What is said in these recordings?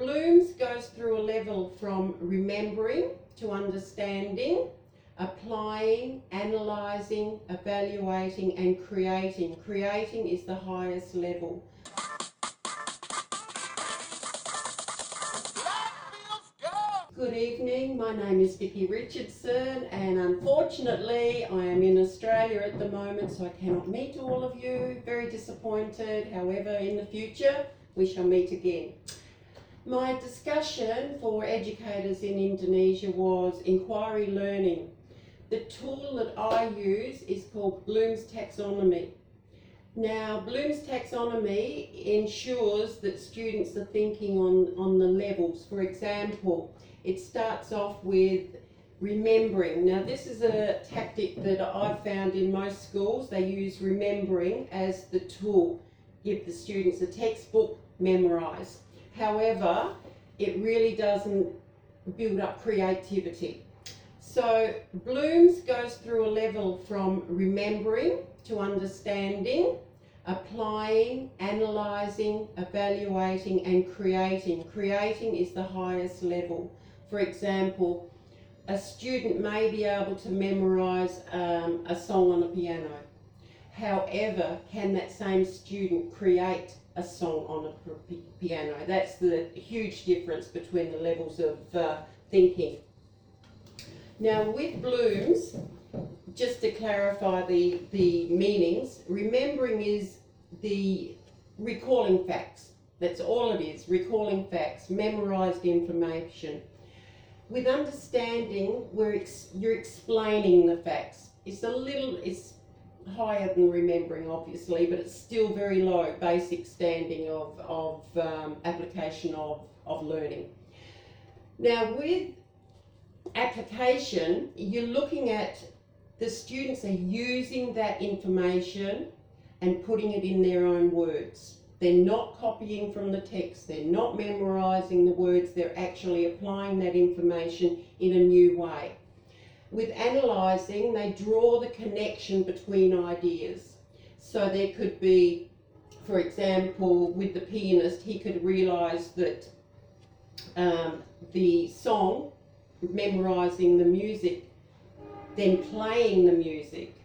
Bloom's goes through a level from remembering to understanding, applying, analysing, evaluating, and creating. Creating is the highest level. Good evening, my name is Vicky Richardson, and unfortunately, I am in Australia at the moment, so I cannot meet all of you. Very disappointed, however, in the future, we shall meet again. My discussion for educators in Indonesia was inquiry learning. The tool that I use is called Bloom's Taxonomy. Now, Bloom's taxonomy ensures that students are thinking on, on the levels. For example, it starts off with remembering. Now, this is a tactic that I've found in most schools. They use remembering as the tool. Give the students a textbook, memorise. However, it really doesn't build up creativity. So, Bloom's goes through a level from remembering to understanding, applying, analysing, evaluating, and creating. Creating is the highest level. For example, a student may be able to memorise um, a song on a piano. However, can that same student create a song on a piano? That's the huge difference between the levels of uh, thinking. Now, with Bloom's, just to clarify the, the meanings, remembering is the recalling facts. That's all it is, recalling facts, memorised information with understanding, we're ex- you're explaining the facts. It's a little, it's higher than remembering, obviously, but it's still very low basic standing of, of um, application of, of learning. Now, with application, you're looking at the students are using that information and putting it in their own words. They're not copying from the text, they're not memorising the words, they're actually applying that information in a new way. With analysing, they draw the connection between ideas. So there could be, for example, with the pianist, he could realise that um, the song, memorising the music, then playing the music,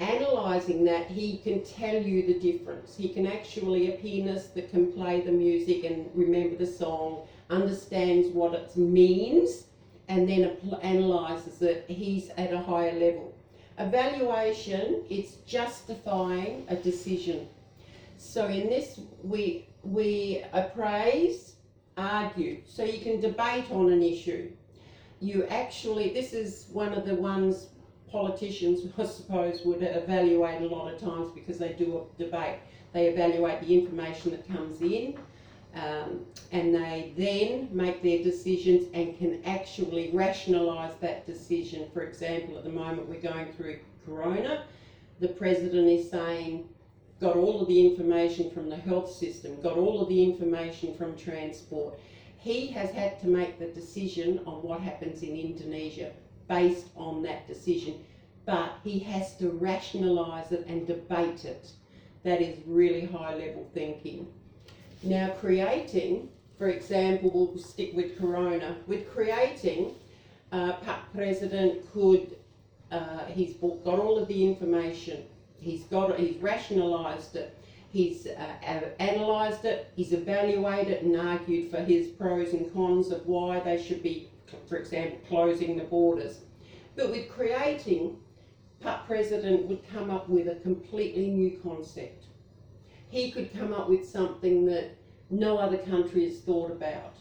analysing that, he can tell you the difference. He can actually, a pianist that can play the music and remember the song, understands what it means, and then analyses it, he's at a higher level. Evaluation, it's justifying a decision. So in this, we, we appraise, argue. So you can debate on an issue. You actually, this is one of the ones politicians, I suppose, would evaluate a lot of times because they do a debate. They evaluate the information that comes in um, and they then make their decisions and can actually rationalise that decision. For example, at the moment we're going through Corona, the President is saying, got all of the information from the health system, got all of the information from transport. He has had to make the decision on what happens in Indonesia based on that decision, but he has to rationalise it and debate it. That is really high level thinking. Now, creating, for example, we'll stick with Corona. With creating, uh, President could, uh, he's got all of the information, he's got he's rationalised it, he's uh, analysed it, he's evaluated and argued for his pros and cons of why they should be for example, closing the borders. But with creating, Pat President would come up with a completely new concept. He could come up with something that no other country has thought about.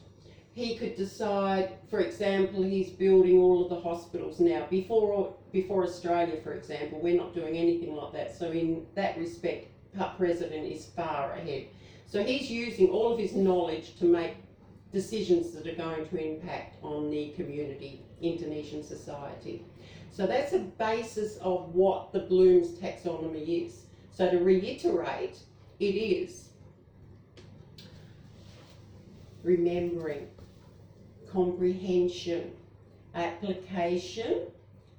He could decide, for example, he's building all of the hospitals now. Before, before Australia, for example, we're not doing anything like that. So in that respect, Pat President is far ahead. So he's using all of his knowledge to make decisions that are going to impact on the community, Indonesian society. So that's a basis of what the Bloom's taxonomy is. So to reiterate, it is. Remembering, comprehension, application,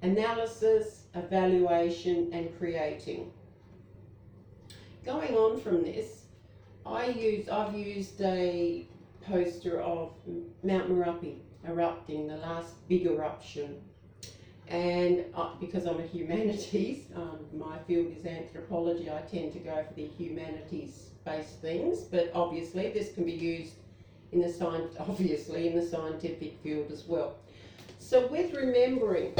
analysis, evaluation, and creating. Going on from this, I use I've used a poster of Mount Merapi erupting, the last big eruption. And uh, because I'm a humanities, um, my field is anthropology, I tend to go for the humanities based things, but obviously this can be used in the science, obviously in the scientific field as well. So with remembering,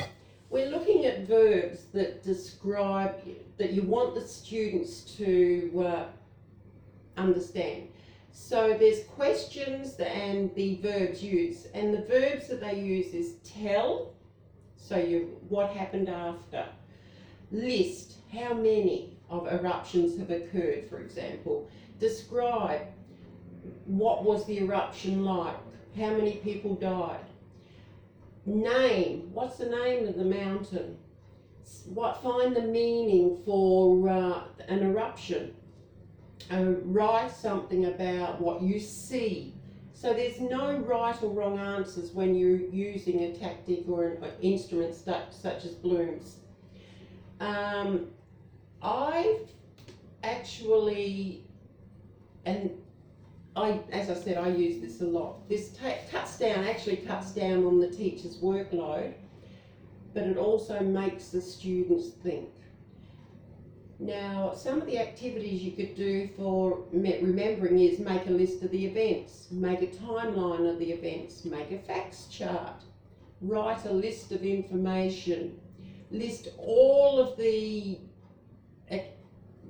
we're looking at verbs that describe, that you want the students to uh, understand. So there's questions and the verbs used, and the verbs that they use is tell, so you what happened after, list, how many of eruptions have occurred, for example, describe what was the eruption like, how many people died, name, what's the name of the mountain, what find the meaning for uh, an eruption. Uh, write something about what you see. So there's no right or wrong answers when you're using a tactic or an instrument such, such as Bloom's. Um, I've actually, and I, as I said, I use this a lot. This cuts down, actually cuts down on the teacher's workload, but it also makes the students think. Now, some of the activities you could do for remembering is make a list of the events, make a timeline of the events, make a facts chart, write a list of information, list all of the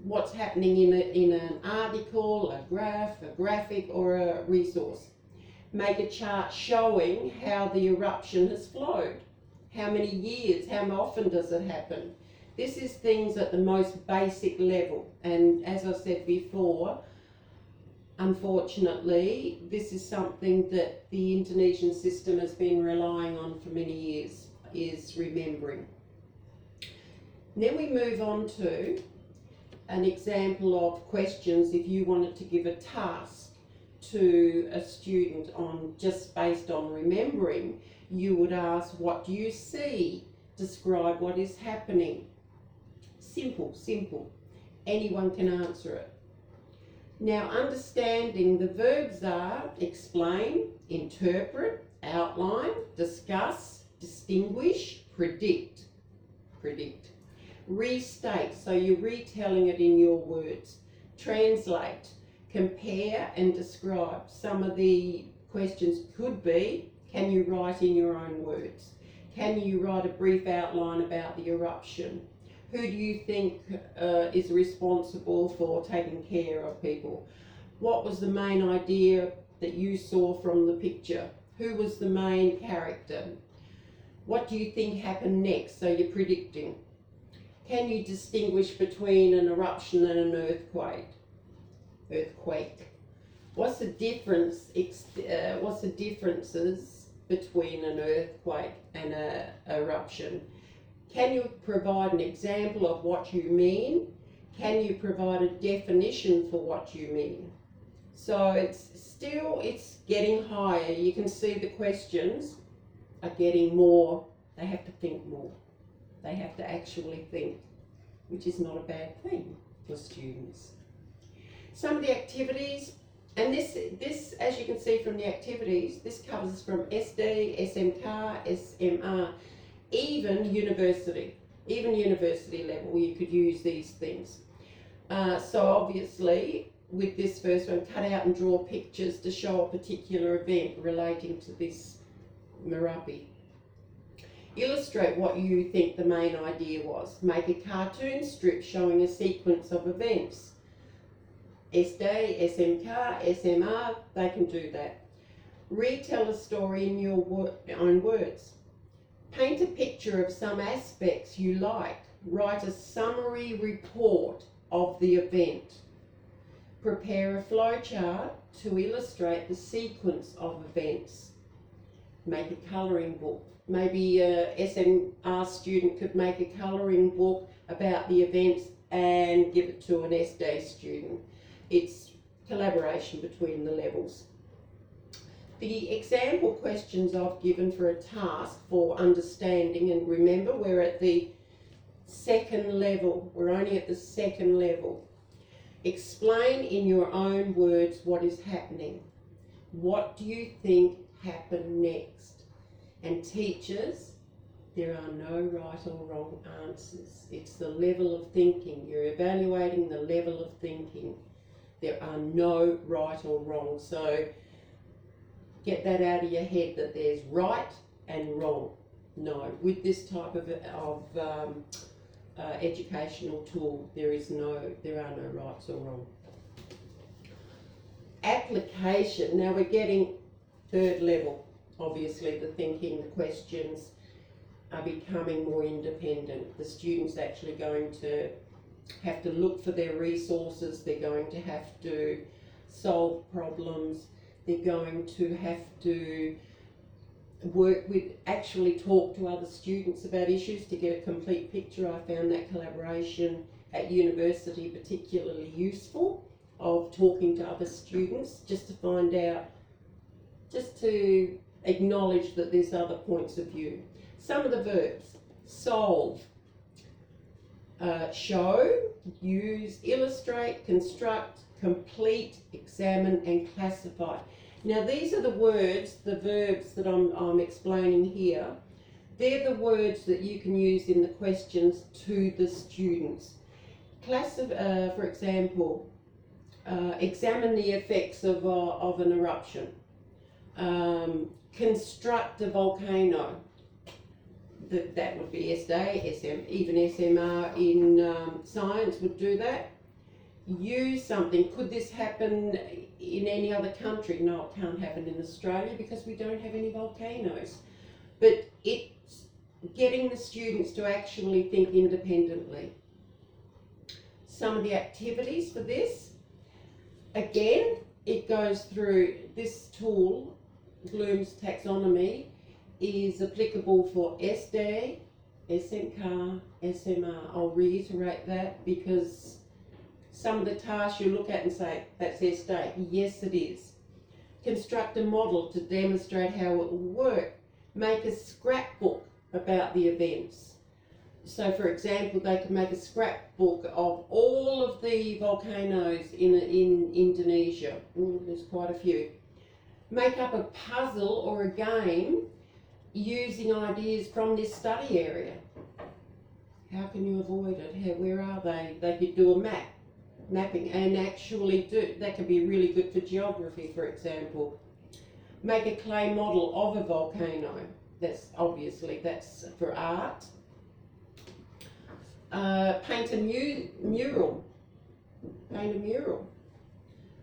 what's happening in, a, in an article, a graph, a graphic, or a resource. Make a chart showing how the eruption has flowed, how many years, how often does it happen this is things at the most basic level, and as I said before, unfortunately, this is something that the Indonesian system has been relying on for many years, is remembering. then we move on to an example of questions if you wanted to give a task to a student on just based on remembering, you would ask, what do you see? Describe what is happening. Simple, simple. Anyone can answer it. Now, understanding the verbs are explain, interpret, outline, discuss, distinguish, predict. Predict. Restate, so you're retelling it in your words. Translate, compare, and describe. Some of the questions could be can you write in your own words? Can you write a brief outline about the eruption? Who do you think uh, is responsible for taking care of people? What was the main idea that you saw from the picture? Who was the main character? What do you think happened next? So you're predicting. Can you distinguish between an eruption and an earthquake? Earthquake. What's the difference? Uh, what's the differences between an earthquake and a eruption? Can you provide an example of what you mean? Can you provide a definition for what you mean? So it's still, it's getting higher. You can see the questions are getting more, they have to think more. They have to actually think, which is not a bad thing for students. Some of the activities, and this, this, as you can see from the activities, this covers from SD, SMK, SMA even university, even university level, you could use these things. Uh, so obviously, with this first one, cut out and draw pictures to show a particular event relating to this Merapi. Illustrate what you think the main idea was. Make a cartoon strip showing a sequence of events. SD, SMK, SMA, they can do that. Retell a story in your own words. Paint a picture of some aspects you like. Write a summary report of the event. Prepare a flowchart to illustrate the sequence of events. Make a colouring book. Maybe a SMA student could make a colouring book about the events and give it to an SD student. It's collaboration between the levels. The example questions I've given for a task for understanding, and remember we're at the second level, we're only at the second level. Explain in your own words what is happening. What do you think happened next? And teachers, there are no right or wrong answers. It's the level of thinking. You're evaluating the level of thinking. There are no right or wrong. So get that out of your head that there's right and wrong. No, with this type of, of um, uh, educational tool, there is no, there are no rights or wrong. Application. Now we're getting third level. Obviously, the thinking, the questions are becoming more independent. The students actually going to have to look for their resources. They're going to have to solve problems. They're going to have to work with, actually talk to other students about issues to get a complete picture. I found that collaboration at university particularly useful of talking to other students just to find out, just to acknowledge that there's other points of view. Some of the verbs solve, uh, show, use, illustrate, construct, complete, examine, and classify. Now, these are the words, the verbs that I'm, I'm explaining here. They're the words that you can use in the questions to the students. Class of, uh, for example, uh, examine the effects of, uh, of an eruption. Um, construct a volcano. That, that would be SD, SM, even SMA in um, science would do that. Use something. Could this happen in any other country? No, it can't happen in Australia because we don't have any volcanoes. But it's getting the students to actually think independently. Some of the activities for this, again, it goes through this tool, Bloom's taxonomy, is applicable for SD, SMCAR, SMA. I'll reiterate that because some of the tasks you look at and say, that's their state. Yes, it is. Construct a model to demonstrate how it will work. Make a scrapbook about the events. So, for example, they could make a scrapbook of all of the volcanoes in, in Indonesia. Ooh, there's quite a few. Make up a puzzle or a game using ideas from this study area. How can you avoid it? Where are they? They could do a map, mapping, and actually do that can be really good for geography, for example. Make a clay model of a volcano. That's obviously that's for art. Uh, paint a mu- mural. Paint a mural.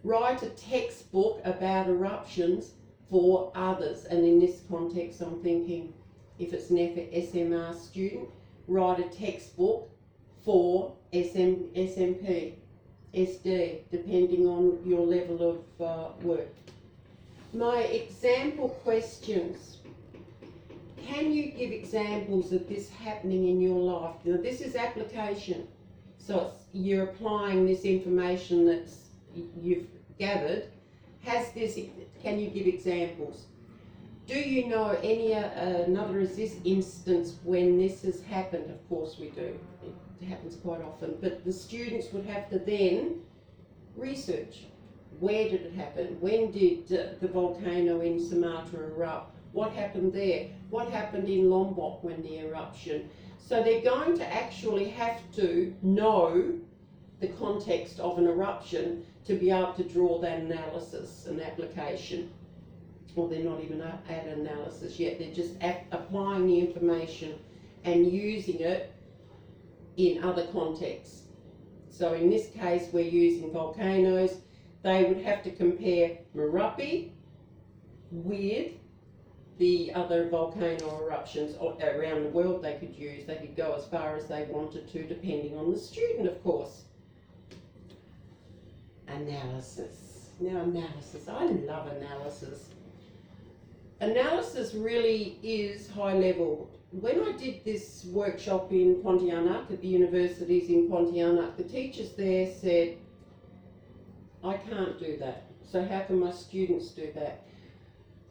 Write a textbook about eruptions for others. And in this context, I'm thinking if it's an SMA student, write a textbook for SM, SMP, SD, depending on your level of uh, work. My example questions. Can you give examples of this happening in your life? Now, this is application. So you're applying this information that's you've gathered. Has this can you give examples? Do you know any uh, another instance when this has happened? Of course we do. Happens quite often. But the students would have to then research. Where did it happen? When did the volcano in Sumatra erupt? What happened there? What happened in Lombok when the eruption? So they're going to actually have to know the context of an eruption to be able to draw that analysis and application. Well, they're not even at analysis yet, they're just applying the information and using it in other contexts. So in this case, we're using volcanoes. They would have to compare Merapi with the other volcano eruptions around the world they could use. They could go as far as they wanted to, depending on the student, of course analysis. Now, analysis. I love analysis. Analysis really is high level. When I did this workshop in Pontianak, at the universities in Pontianak, the teachers there said, I can't do that. So, how can my students do that?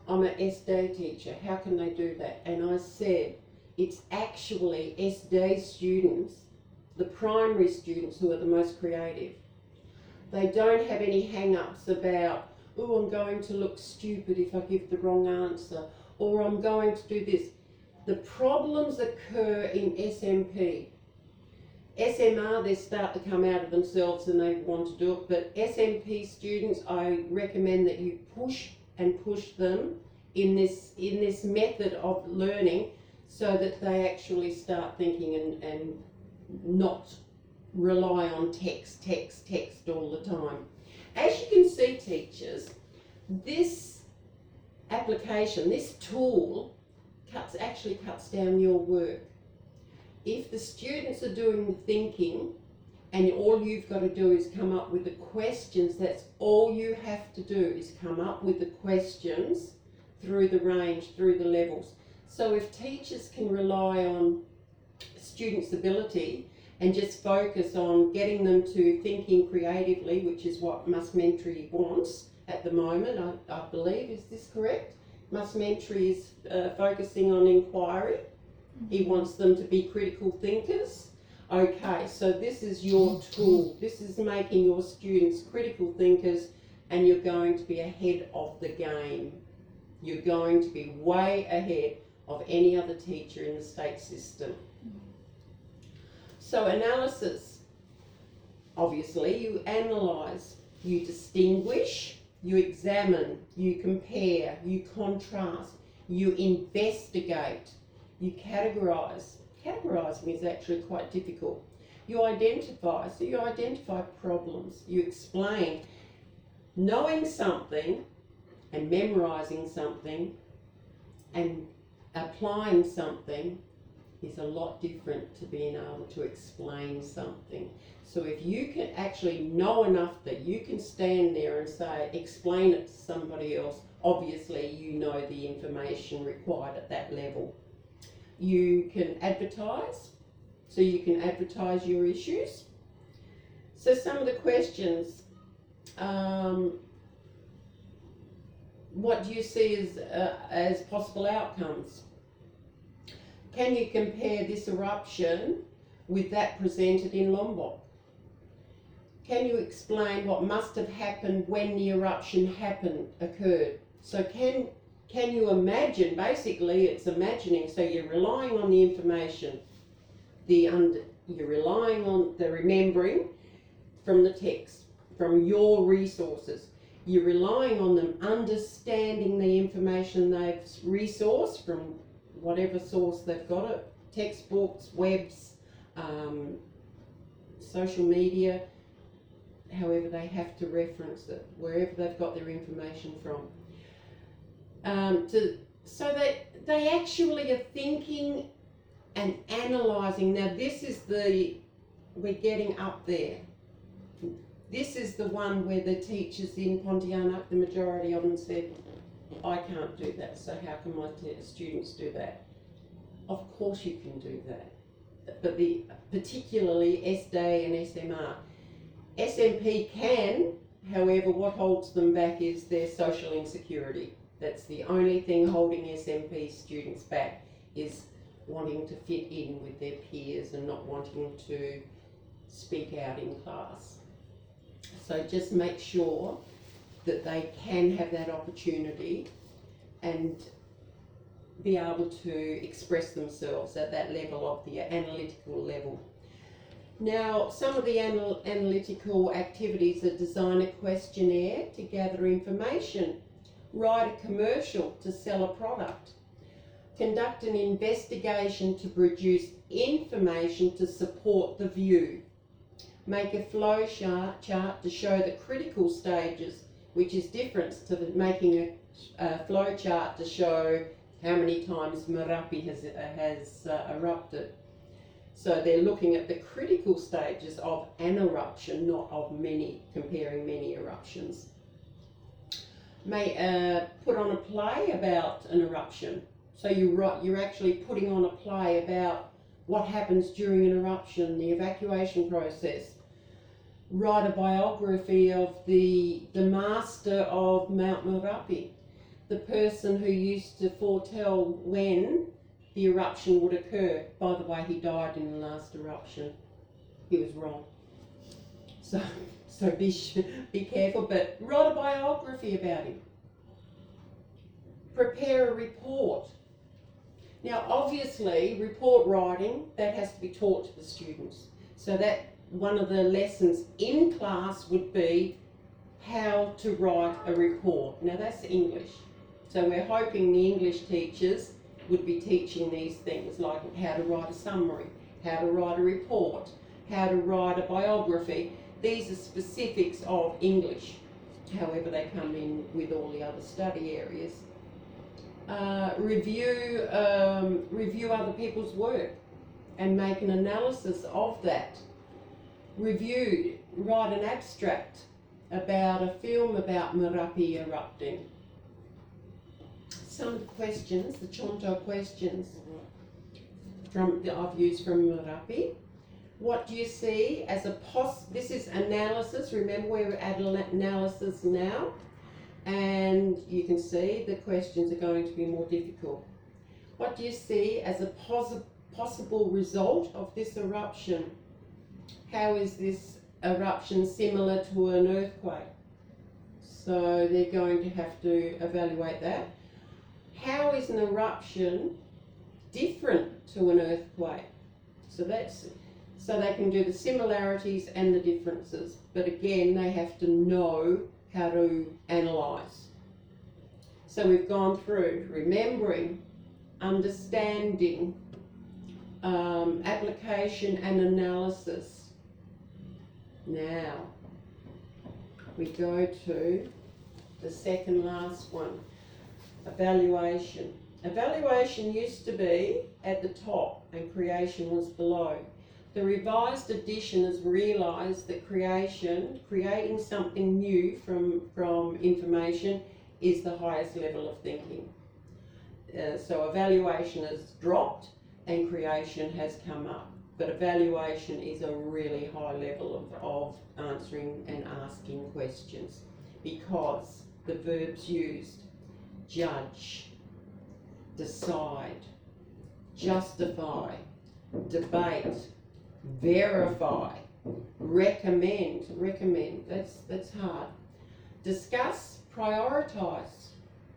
I'm an SD teacher. How can they do that? And I said, it's actually SD students, the primary students, who are the most creative. They don't have any hang ups about oh, I'm going to look stupid if I give the wrong answer, or I'm going to do this. The problems occur in SMP. SMA, they start to come out of themselves and they want to do it, but SMP students, I recommend that you push and push them in this in this method of learning so that they actually start thinking and, and not rely on text, text, text all the time. As you can see, teachers, this application, this tool, cuts actually cuts down your work. If the students are doing the thinking and all you've got to do is come up with the questions, that's all you have to do is come up with the questions through the range, through the levels. So if teachers can rely on students' ability and just focus on getting them to thinking creatively, which is what Mus Menteri wants at the moment, I, I believe. Is this correct? Mus Menteri is uh, focusing on inquiry. He wants them to be critical thinkers. Okay, so this is your tool. This is making your students critical thinkers, and you're going to be ahead of the game. You're going to be way ahead of any other teacher in the state system. So, analysis obviously, you analyse, you distinguish, you examine, you compare, you contrast, you investigate, you categorise. Categorising is actually quite difficult. You identify, so you identify problems, you explain. Knowing something and memorising something and applying something is a lot different to being able to explain something. So if you can actually know enough that you can stand there and say, explain it to somebody else, obviously you know the information required at that level. You can advertise, so you can advertise your issues. So some of the questions, um, what do you see as, uh, as possible outcomes? Can you compare this eruption with that presented in Lombok? Can you explain what must have happened when the eruption happened, occurred? So can can you imagine? Basically, it's imagining. So you're relying on the information, the under, you're relying on the remembering from the text, from your resources. You're relying on them understanding the information they've resourced from whatever source they've got it textbooks, webs, um, social media, however they have to reference it, wherever they've got their information from. Um, to, so that they actually are thinking and analysing. Now, this is the, we're getting up there. This is the one where the teachers in Pontianak, the majority of them said, I can't do that, so how can my students do that? Of course you can do that. But the particularly SDA and SMA. SMP can, however, what holds them back is their social insecurity. That's the only thing holding SMP students back is wanting to fit in with their peers and not wanting to speak out in class. So just make sure that they can have that opportunity and be able to express themselves at that level of the analytical level. Now, some of the anal- analytical activities are design a questionnaire to gather information, write a commercial to sell a product, conduct an investigation to produce information to support the view, make a flow chart, chart to show the critical stages, which is different to the, making a, a flow chart to show how many times Merapi has, has uh, erupted. So they're looking at the critical stages of an eruption, not of many, comparing many eruptions. May uh, put on a play about an eruption. So you you're actually putting on a play about what happens during an eruption, the evacuation process. Write a biography of the the master of Mount Merapi, the person who used to foretell when the eruption would occur. By the way, he died in the last eruption. He was wrong. So, So be, be careful, but write a biography about him. Prepare a report. Now, obviously, report writing, that has to be taught to the students. So that one of the lessons in class would be how to write a report. Now that's English. So we're hoping the English teachers would be teaching these things like how to write a summary, how to write a report, how to write a biography. These are specifics of English. However, they come in with all the other study areas. Uh, review um, review other people's work and make an analysis of that. Review, write an abstract about a film about Merapi erupting. Some the questions, the contoh questions from that I've used from Merapi. What do you see as a pos? This is analysis. Remember, we're at analysis now, and you can see the questions are going to be more difficult. What do you see as a pos- possible result of this eruption? How is this eruption similar to an earthquake? So they're going to have to evaluate that. How is an eruption different to an earthquake? So that's so they can do the similarities and the differences. But again, they have to know how to analyse. So we've gone through remembering, understanding, um, application and analysis. Now, we go to the second last one evaluation. Evaluation used to be at the top and creation was below. The revised edition has realised that creation, creating something new from, from information, is the highest level of thinking. Uh, so evaluation has dropped and creation has come up. But evaluation is a really high level of, of answering and asking questions because the verbs used judge, decide, justify, debate, verify, recommend, recommend, that's, that's hard. Discuss, prioritise.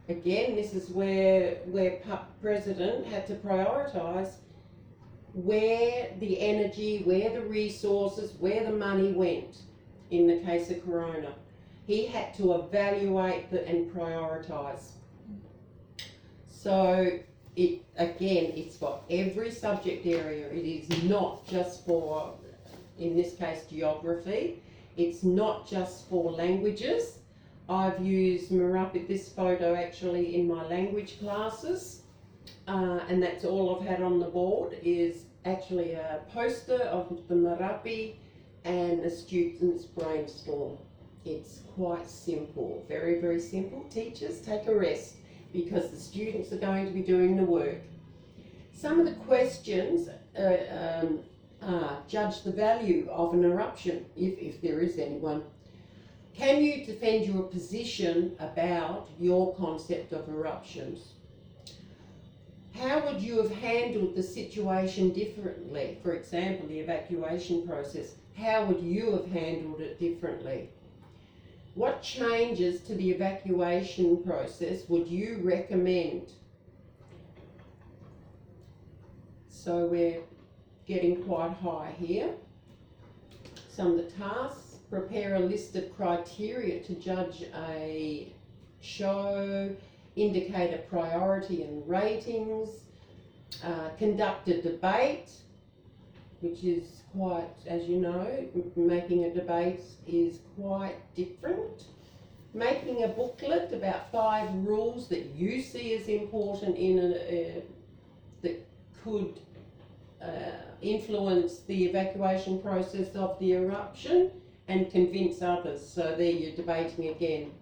Again, this is where, where President had to prioritise where the energy, where the resources, where the money went in the case of Corona. He had to evaluate the, and prioritise. So it again, it's for every subject area. It is not just for, in this case, geography. It's not just for languages. I've used Merapi, this photo actually in my language classes, uh, and that's all I've had on the board is actually a poster of the Merapi and a student's brainstorm. It's quite simple, very, very simple. Teachers, take a rest because the students are going to be doing the work. Some of the questions uh, um, are judge the value of an eruption, if, if there is anyone. Can you defend your position about your concept of eruptions? How would you have handled the situation differently? For example, the evacuation process. How would you have handled it differently? What changes to the evacuation process would you recommend? So we're getting quite high here. Some of the tasks, prepare a list of criteria to judge a show, indicate a priority and ratings, uh, conduct a debate, which is quite, as you know, making a debate is quite different. Making a booklet about five rules that you see as important in a, uh, that could uh, influence the evacuation process of the eruption and convince others. So there you're debating again.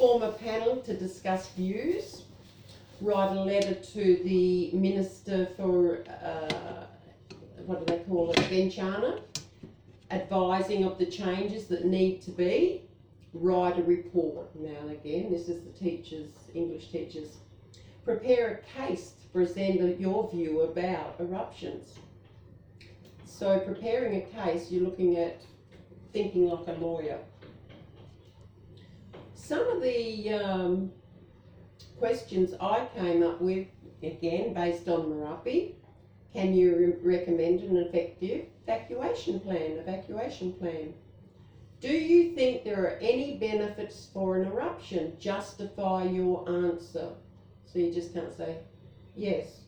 Form a panel to discuss views. Write a letter to the Minister for uh, what do they call it, Bencana, advising of the changes that need to be, write a report. Now again, this is the teachers, English teachers. Prepare a case to present your view about eruptions. So preparing a case, you're looking at thinking like a lawyer. Some of the um, questions I came up with, again based on Merapi, can you re- recommend an effective evacuation plan? Evacuation plan. Do you think there are any benefits for an eruption? Justify your answer. So you just can't say yes,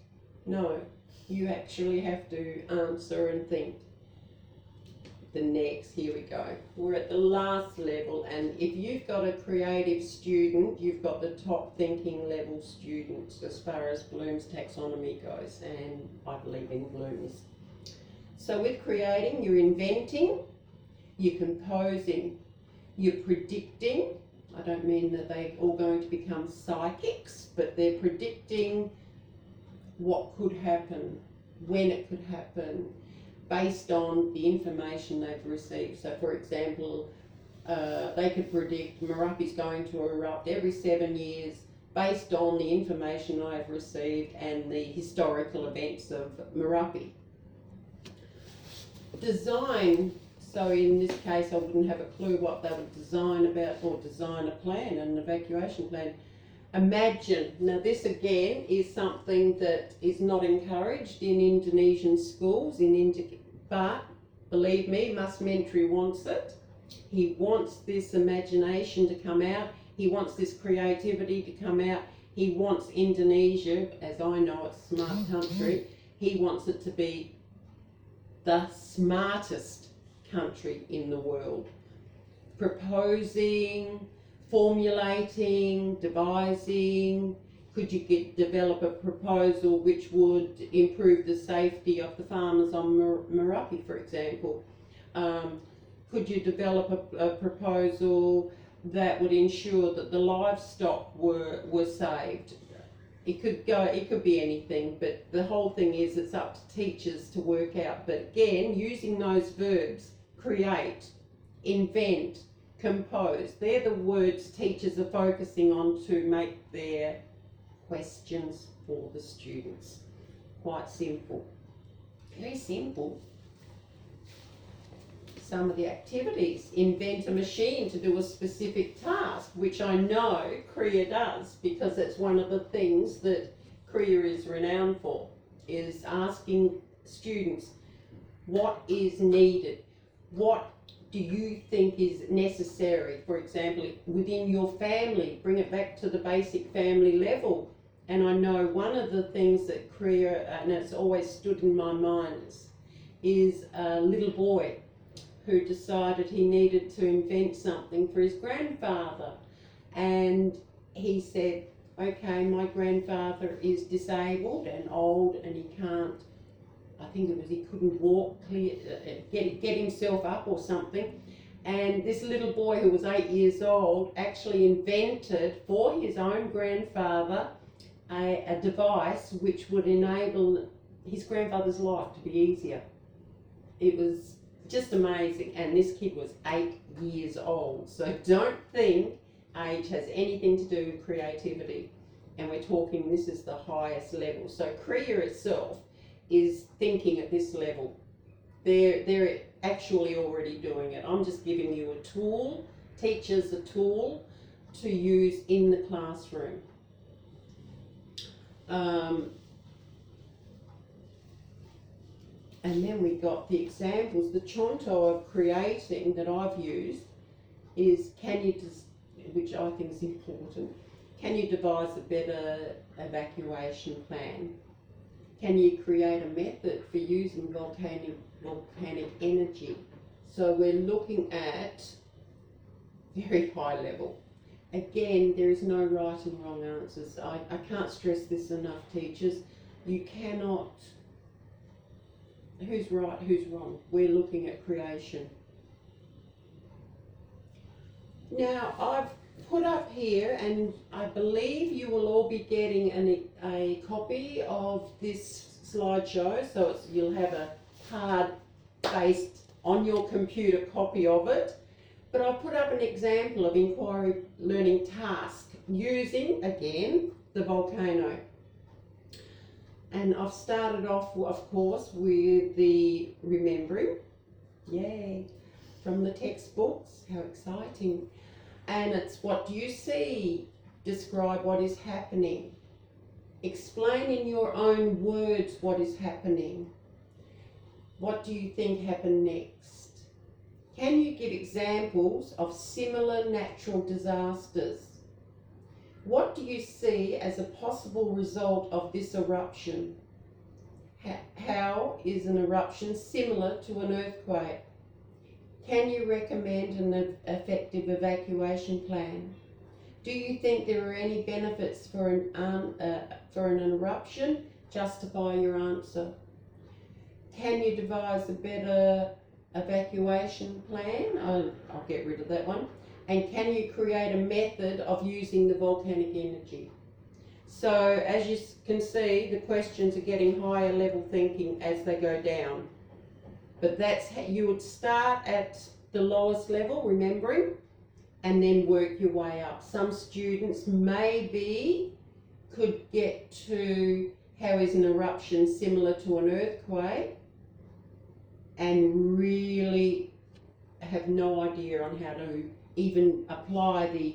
no. You actually have to answer and think. The next, here we go. We're at the last level, and if you've got a creative student, you've got the top thinking level students as far as Bloom's taxonomy goes, and I believe in Bloom's. So, with creating, you're inventing, you're composing, you're predicting. I don't mean that they're all going to become psychics, but they're predicting what could happen, when it could happen, based on the information they've received. So, for example, uh, they could predict Merapi's going to erupt every seven years based on the information I've received and the historical events of Merapi. Design, so in this case, I wouldn't have a clue what they would design about or design a plan, an evacuation plan. Imagine, now this again is something that is not encouraged in Indonesian schools, in Indi- but believe me, Mus Menteri wants it. He wants this imagination to come out. He wants this creativity to come out. He wants Indonesia, as I know it's a smart mm-hmm. country, he wants it to be the smartest country in the world. Proposing, formulating, devising, could you get, develop a proposal which would improve the safety of the farmers on Mer- Merapi, for example? Um, could you develop a, a proposal that would ensure that the livestock were, were saved? It could go, it could be anything, but the whole thing is it's up to teachers to work out. But again, using those verbs, create, invent, compose, they're the words teachers are focusing on to make their questions for the students. Quite simple. Very simple. Some of the activities invent a machine to do a specific task, which I know Korea does because it's one of the things that Korea is renowned for, is asking students what is needed, what do you think is necessary? For example, within your family, bring it back to the basic family level. And I know one of the things that Korea, and it's always stood in my mind, is, is a little boy who decided he needed to invent something for his grandfather. And he said, Okay, my grandfather is disabled and old and he can't I think it was he couldn't walk clear, uh, get get himself up or something. And this little boy who was eight years old actually invented for his own grandfather a, a device which would enable his grandfather's life to be easier. It was just amazing. And this kid was eight years old. So don't think age has anything to do with creativity. And we're talking this is the highest level. So Korea itself is thinking at this level. They're, they're actually already doing it. I'm just giving you a tool, teachers a tool to use in the classroom. Um, and then we got the examples. The contoh of creating that I've used is can you, which I think is important, can you devise a better evacuation plan? Can you create a method for using volcanic, volcanic energy? So we're looking at very high level. Again, there is no right and wrong answers. I, I can't stress this enough, teachers. You cannot, who's right, who's wrong? We're looking at creation. Now, I've put up here, and I believe you will all be getting an, a copy of this slideshow. So you'll have a hard based on your computer copy of it. But I'll put up an example of inquiry learning task using, again, the volcano. And I've started off, of course, with the remembering. Yay. from the textbooks. How exciting. And it's what do you see? Describe what is happening. Explain in your own words what is happening. What do you think happened next? Can you give examples of similar natural disasters? What do you see as a possible result of this eruption? How is an eruption similar to an earthquake? Can you recommend an effective evacuation plan? Do you think there are any benefits for an, um, uh, for an eruption? Justify your answer. Can you devise a better evacuation plan? I'll, I'll get rid of that one. And can you create a method of using the volcanic energy? So as you can see, the questions are getting higher level thinking as they go down. But that's how you would start at the lowest level, remembering, and then work your way up. Some students maybe could get to how is an eruption similar to an earthquake and really have no idea on how to even apply the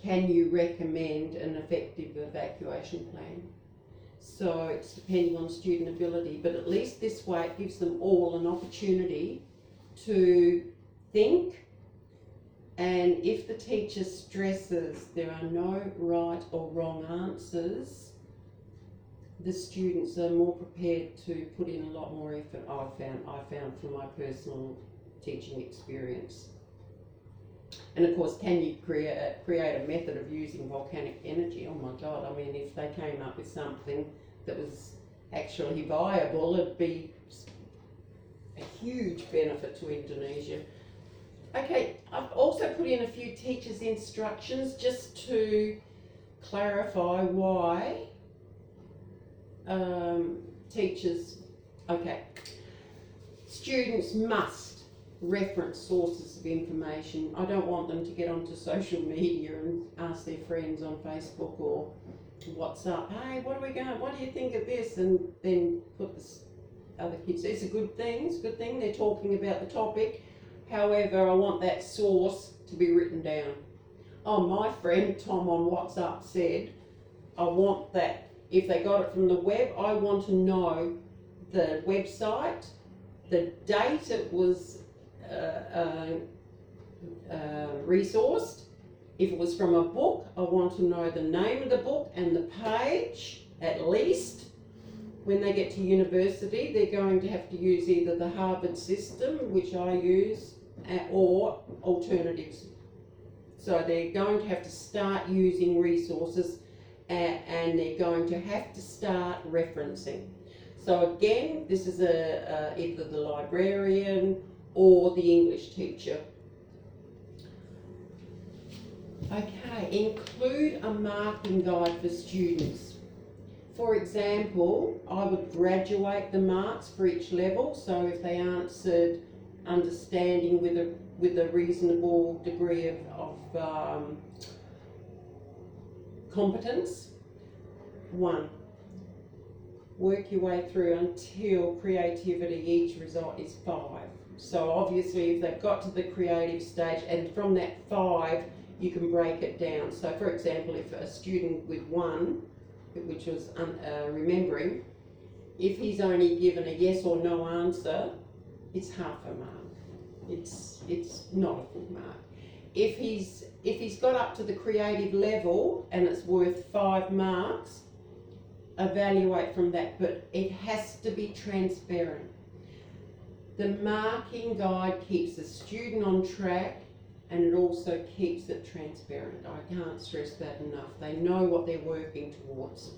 can you recommend an effective evacuation plan? So it's depending on student ability, but at least this way it gives them all an opportunity to think. And if the teacher stresses there are no right or wrong answers, the students are more prepared to put in a lot more effort. I found I found from my personal teaching experience. And of course, can you create create a method of using volcanic energy? Oh my God! I mean, if they came up with something that was actually viable, it'd be a huge benefit to Indonesia. Okay, I've also put in a few teachers' instructions just to clarify why um, teachers. Okay, students must reference sources of information. I don't want them to get onto social media and ask their friends on Facebook or WhatsApp, hey, what are we going, what do you think of this? And then put this other kids, it's a good thing, it's a good thing, they're talking about the topic. However, I want that source to be written down. Oh, my friend Tom on WhatsApp said, I want that. If they got it from the web, I want to know the website, the date it was uh, uh, uh, resourced. If it was from a book, I want to know the name of the book and the page at least. When they get to university, they're going to have to use either the Harvard system, which I use, or alternatives. So they're going to have to start using resources and they're going to have to start referencing. So again, this is a, either the librarian or the English teacher. Okay, include a marking guide for students. For example, I would graduate the marks for each level, so if they answered understanding with a with a reasonable degree of, of um, competence, one. Work your way through until creativity, each result is five. So obviously, if they've got to the creative stage, and from that five, you can break it down. So, for example, if a student with one, which was um, uh, remembering, if he's only given a yes or no answer, it's half a mark. It's it's not a full mark. If he's if he's got up to the creative level and it's worth five marks, evaluate from that. But it has to be transparent. The marking guide keeps the student on track and it also keeps it transparent. I can't stress that enough. They know what they're working towards.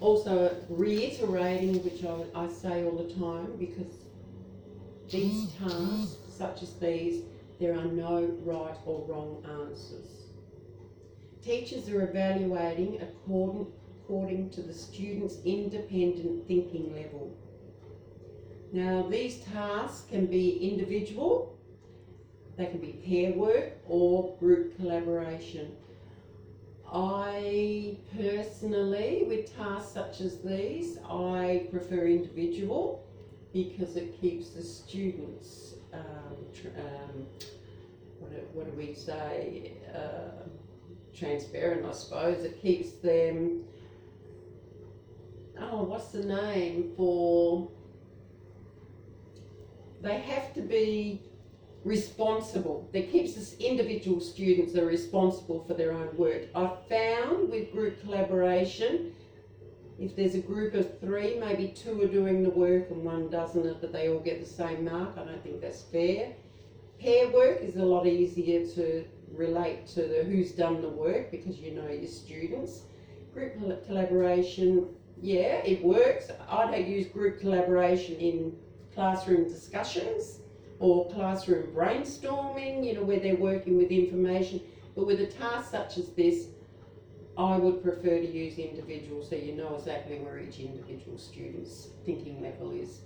Also, reiterating, which I, I say all the time, because these mm, mm. tasks, such as these, there are no right or wrong answers. Teachers are evaluating according, according to the student's independent thinking level. Now, these tasks can be individual, they can be pair work or group collaboration. I personally, with tasks such as these, I prefer individual because it keeps the students tr- um, what, do, what do we say? Uh, transparent, I suppose. It keeps them. Oh, what's the name for? They have to be responsible. That keeps us individual students are responsible for their own work. I've found with group collaboration, if there's a group of three, maybe two are doing the work and one doesn't, but they all get the same mark. I don't think that's fair. Pair work is a lot easier to relate to the who's done the work because you know your students. Group collaboration, yeah, it works. I don't use group collaboration in classroom discussions or classroom brainstorming, you know, where they're working with information. But with a task such as this, I would prefer to use individual so you know exactly where each individual student's thinking level is.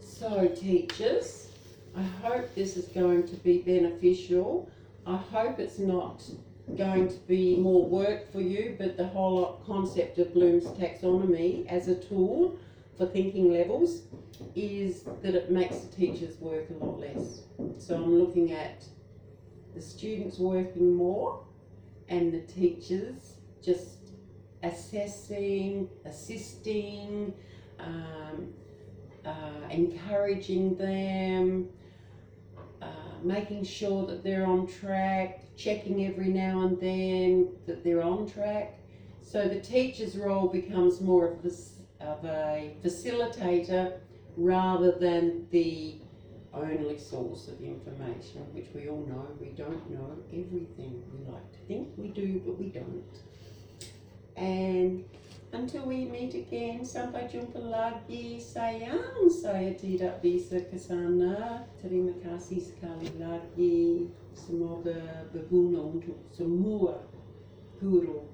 So, teachers, I hope this is going to be beneficial. I hope it's not going to be more work for you, but the whole concept of Bloom's taxonomy as a tool for thinking levels is that it makes the teachers work a lot less. So I'm looking at the students working more and the teachers just assessing, assisting, um, uh, encouraging them, uh, making sure that they're on track, checking every now and then that they're on track. So the teacher's role becomes more of, this, of a facilitator rather than the only source of information, which we all know we don't know everything. We like to think we do, but we don't. And until we meet again, sampai jumpa lagi sayang saya tidak bisa ke sana. Terima kasih sekali lagi. Semoga berguna untuk semua guru